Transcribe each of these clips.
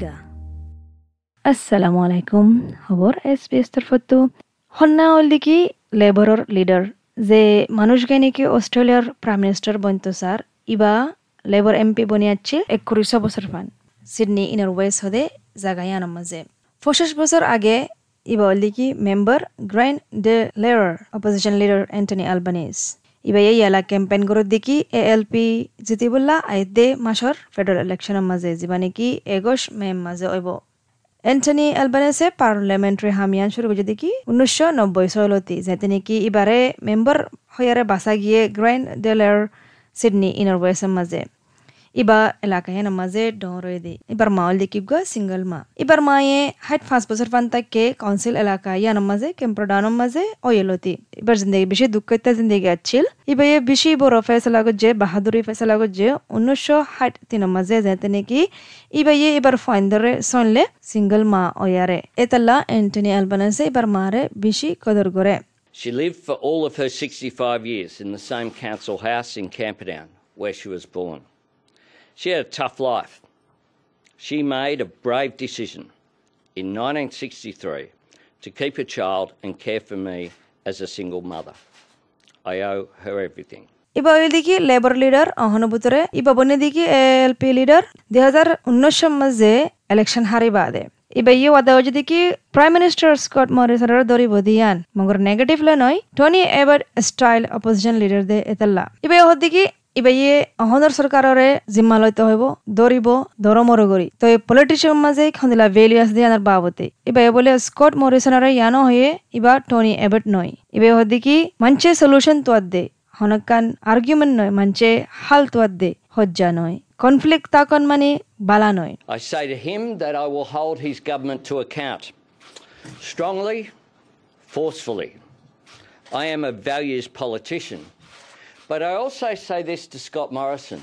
রোহিঙ্গা আসসালামু আলাইকুম, খবর এস পি এস তরফতো হন্না কি লেবারর লিডার, যে মানুষ গাইনিকে অস্ট্রেলিয়ার প্রাইম মিনিস্টার বন্ত স্যার, ইবা লেবার এমপি বনিয়াচ্ছে একত্রিশ বছর পান, সিডনি ইনার ওয়েস হদে জাগাইয়ান মাঝে। পঁচিশ বছর আগে ইবা কি member Grayndler, opposition leader Anthony Albanese. ইবা ইয়ালা ক্যাম্পেইন করত দেখি এ এল পি জিতি বললা, আই দে মাসর ফেডারেল ইলেকশনের মাঝে যিবা কি এগোশ মেম মাঝে অইব এন্টনি এলবানেসে পার্লামেন্টারি হামিয়ান শুরু করে দেখি উনিশশো নব্বই চলতি যাতে নাকি এবারে মেম্বার হইয়ারে বাসা গিয়ে গ্র্যান্ড ডেলার সিডনি ইনার ওয়েসের মাঝে ইবা এলাকায় নামাজে ডরে দে এবার মাওল দেখিব সিঙ্গল মা এবার মায়ে হাইট পাঁচ বছর পান তাকে কাউন্সিল এলাকা ইয়া নামাজে কেম্প্রডানোর মাঝে অয়েলতি এবার জিন্দগি বেশি দুঃখিতা জিন্দগি আছিল এবার এ বেশি বড় ফেসলা যে বাহাদুরি ফেসলা যে উনিশশো ষাট তিন মাঝে যেতে নাকি ইবা ইয়ে এবার ফাইন ধরে সনলে সিঙ্গল মা অয়ারে এতাল্লা এন্টনি অ্যালবানাসে এবার মারে বেশি কদর করে She lived for all of her 65 years in the same council house in Camperdown, where she was born. She had a tough life. She made a brave decision in 1963 to keep a child and care for me as a single mother. I owe her everything. ইবা দিকে labour leader অহনুভূতরে ইবা বনে দিকে L P leader দুই হাজার উনিশ মাঝে election হারি বাদে ইবা ইয়ে ওয়াদা হচ্ছে দেখি প্রাইম মিনিস্টার স্কট মরিসনের দরি বদিয়ান মগর নেগেটিভ লে নয় টনি এবার স্টাইল অপোজিশন লিডার দে এতাল্লা ইবা হদ দিকে ইবা ইয়ে অহনর সরকাররে জিম্মা লইতে হইব দরিব দরমর গরি তো এই পলিটিশিয়ান মাঝে খন্দিলা ভেলিয়াস দিয়ে আনার বাবতে। ইবা এ বলে স্কট মরিসনের ইয়ানো হয়ে ইবা টনি এবেট নয়। ইবা হদি কি মঞ্চে সলিউশন তোয়াদ দে। হনকান আর্গুমেন্ট নয় মঞ্চে হাল তোয়াদ দে হজ্জা নয়। কনফ্লিক্ট তাকন মানে বালা নয়। I say to him that I will hold his government to account strongly, forcefully. I am a values politician. But I also say this to Scott Morrison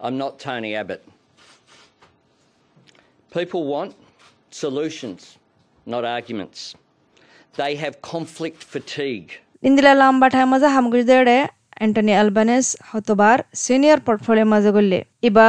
I'm not Tony Abbott. People want solutions, not arguments. They have conflict fatigue. इंदिला लांबा ठायमाजा हामगुज देडे Anthony Albanese হতবার senior portfolio মাঝে গল্লে ইবা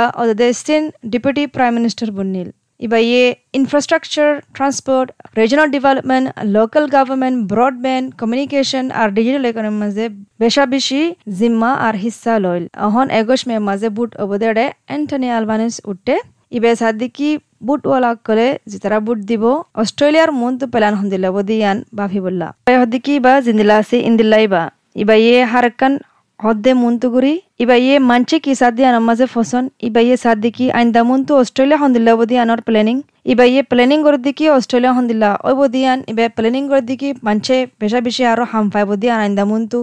prime minister বন্নিল A infrastructure transport regional development local government broadband communication আর ডিজিটাল ইকোনমি মাঝে বেশা বেশি জিম্মা আর হিস্সা লইল অহন এগোশ মে মাঝে বুট অবদেড়ে এন্টনি আলবানিস উঠে ইবে সাদিকি বুট ওয়ালা কলে জিতারা বুট দিব অস্ট্রেলিয়ার মন তো পেলান হন্দিলা বদিয়ান বাফি বললা হদিকি বা জিন্দিলা আছে ইন্দিল্লাই বা ইবা ইয়ে হারকান হদ্দে মুন্তুগুরি ইবা ইয়ে মানছে কি সাদি আনামাজে ফসন ইবা ইয়ে সাদিকি আইন্দা মুন্তু অস্ট্রেলিয়া হন্দিল্লা বদি আনর প্ল্যানিং ইবা ইয়ে প্ল্যানিং করে দিকি অস্ট্রেলিয়া হন্দিল্লা ওই বদি আন ইবা প্ল্যানিং করে দিকি মানছে বেশি আরও হামফাই বদি আন আইন্দা মুন্তু।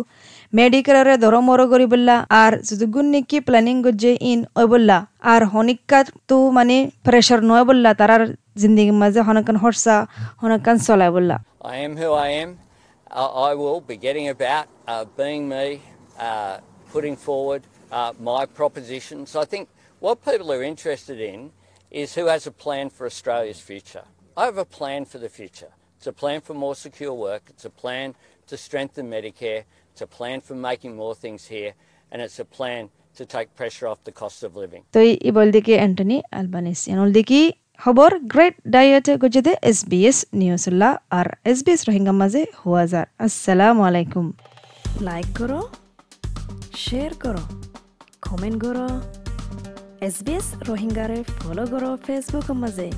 মেডিকেলরে ধরো মরো করি বললা, আর যদুগুন নিকি প্ল্যানিং গজে ইন ওই বললা, আর হনিকা তো মানে প্রেশার নয় বললা, তারার জিন্দগি মাঝে হনকান হরসা, হনকান চলায় বললা। uh, putting forward uh, my propositions. I think what people are interested in is who has a plan for Australia's future. I have a plan for the future. It's a plan for more secure work. It's a plan to strengthen Medicare. It's a plan for making more things here. And it's a plan to take pressure off the cost of living. তো ই বল দিকে Antony Albanese ইয়ানুল দিকে খবর গ্রেট ডায়েটে গজেদে S B S নিউজুল্লাহ আর S B S Rohingya মাঝে হুয়াজার আসসালামু আলাইকুম like করো শেয়ার করো কমেন্ট করো এস বি এস রোহিঙ্গারে ফলো করো ফেসবুক মাঝে।